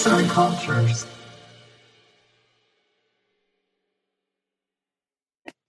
Arts and Cultures.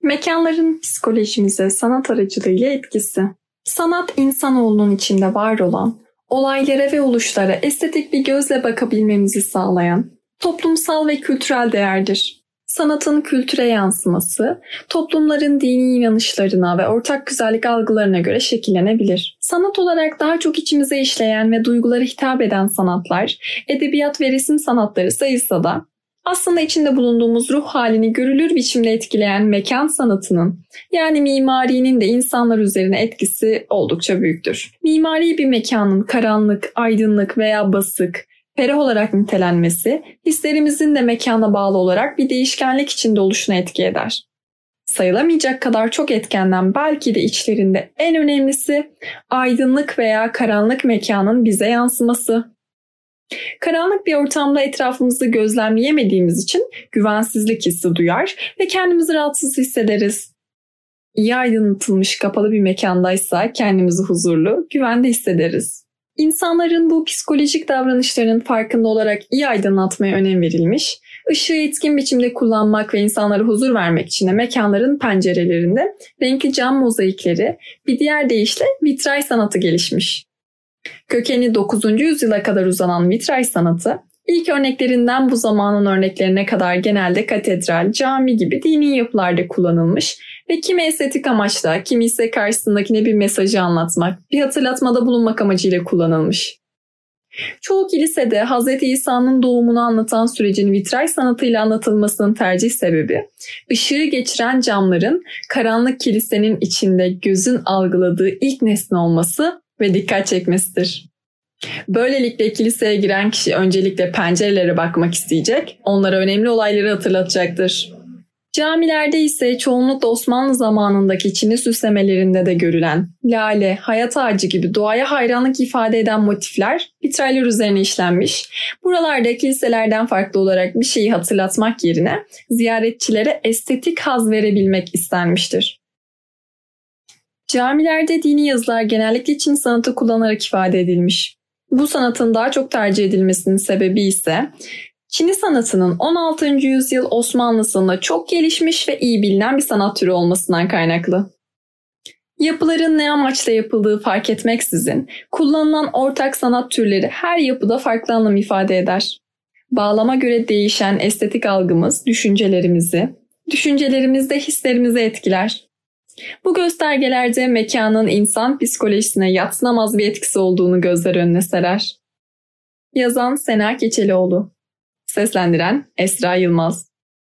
Mekanların psikolojimize sanat aracılığıyla etkisi. Sanat insanoğlunun içinde var olan, olaylara ve oluşlara estetik bir gözle bakabilmemizi sağlayan, toplumsal ve kültürel değerdir. Sanatın kültüre yansıması, toplumların dini inanışlarına ve ortak güzellik algılarına göre şekillenebilir. Sanat olarak daha çok içimize işleyen ve duygulara hitap eden sanatlar, edebiyat ve resim sanatları sayılsa da aslında içinde bulunduğumuz ruh halini görülür biçimde etkileyen mekan sanatının yani mimarinin de insanlar üzerine etkisi oldukça büyüktür. Mimari bir mekanın karanlık, aydınlık veya basık, ferah olarak nitelenmesi hislerimizin de mekana bağlı olarak bir değişkenlik içinde oluşuna etki eder. Sayılamayacak kadar çok etkenden belki de içlerinde en önemlisi aydınlık veya karanlık mekanın bize yansıması. Karanlık bir ortamda etrafımızı gözlemleyemediğimiz için güvensizlik hissi duyar ve kendimizi rahatsız hissederiz. İyi aydınlatılmış kapalı bir mekandaysa kendimizi huzurlu, güvende hissederiz. İnsanların bu psikolojik davranışlarının farkında olarak iyi aydınlatmaya önem verilmiş, ışığı etkin biçimde kullanmak ve insanlara huzur vermek için de mekanların pencerelerinde renkli cam mozaikleri, bir diğer deyişle vitray sanatı gelişmiş. Kökeni 9. yüzyıla kadar uzanan vitray sanatı, ilk örneklerinden bu zamanın örneklerine kadar genelde katedral, cami gibi dini yapılarda kullanılmış ve kimi estetik amaçla, kimi ise karşısındakine bir mesajı anlatmak, bir hatırlatmada bulunmak amacıyla kullanılmış. Çoğu kilisede Hz. İsa'nın doğumunu anlatan sürecin vitray sanatıyla anlatılmasının tercih sebebi, ışığı geçiren camların karanlık kilisenin içinde gözün algıladığı ilk nesne olması ve dikkat çekmesidir. Böylelikle kiliseye giren kişi öncelikle pencerelere bakmak isteyecek, onlara önemli olayları hatırlatacaktır. Camilerde ise çoğunlukla Osmanlı zamanındaki Çin'i süslemelerinde de görülen lale, hayat ağacı gibi doğaya hayranlık ifade eden motifler vitraylar üzerine işlenmiş. Buralarda kiliselerden farklı olarak bir şeyi hatırlatmak yerine ziyaretçilere estetik haz verebilmek istenmiştir. Camilerde dini yazılar genellikle Çin sanatı kullanarak ifade edilmiş. Bu sanatın daha çok tercih edilmesinin sebebi ise Çin'i sanatının 16. yüzyıl Osmanlısında çok gelişmiş ve iyi bilinen bir sanat türü olmasından kaynaklı. Yapıların ne amaçla yapıldığı fark etmeksizin kullanılan ortak sanat türleri her yapıda farklı anlam ifade eder. Bağlama göre değişen estetik algımız düşüncelerimizi, düşüncelerimiz de hislerimizi etkiler. Bu göstergelerde mekanın insan psikolojisine yatsınamaz bir etkisi olduğunu gözler önüne serer. Yazan Sena Keçelioğlu Seslendiren Esra Yılmaz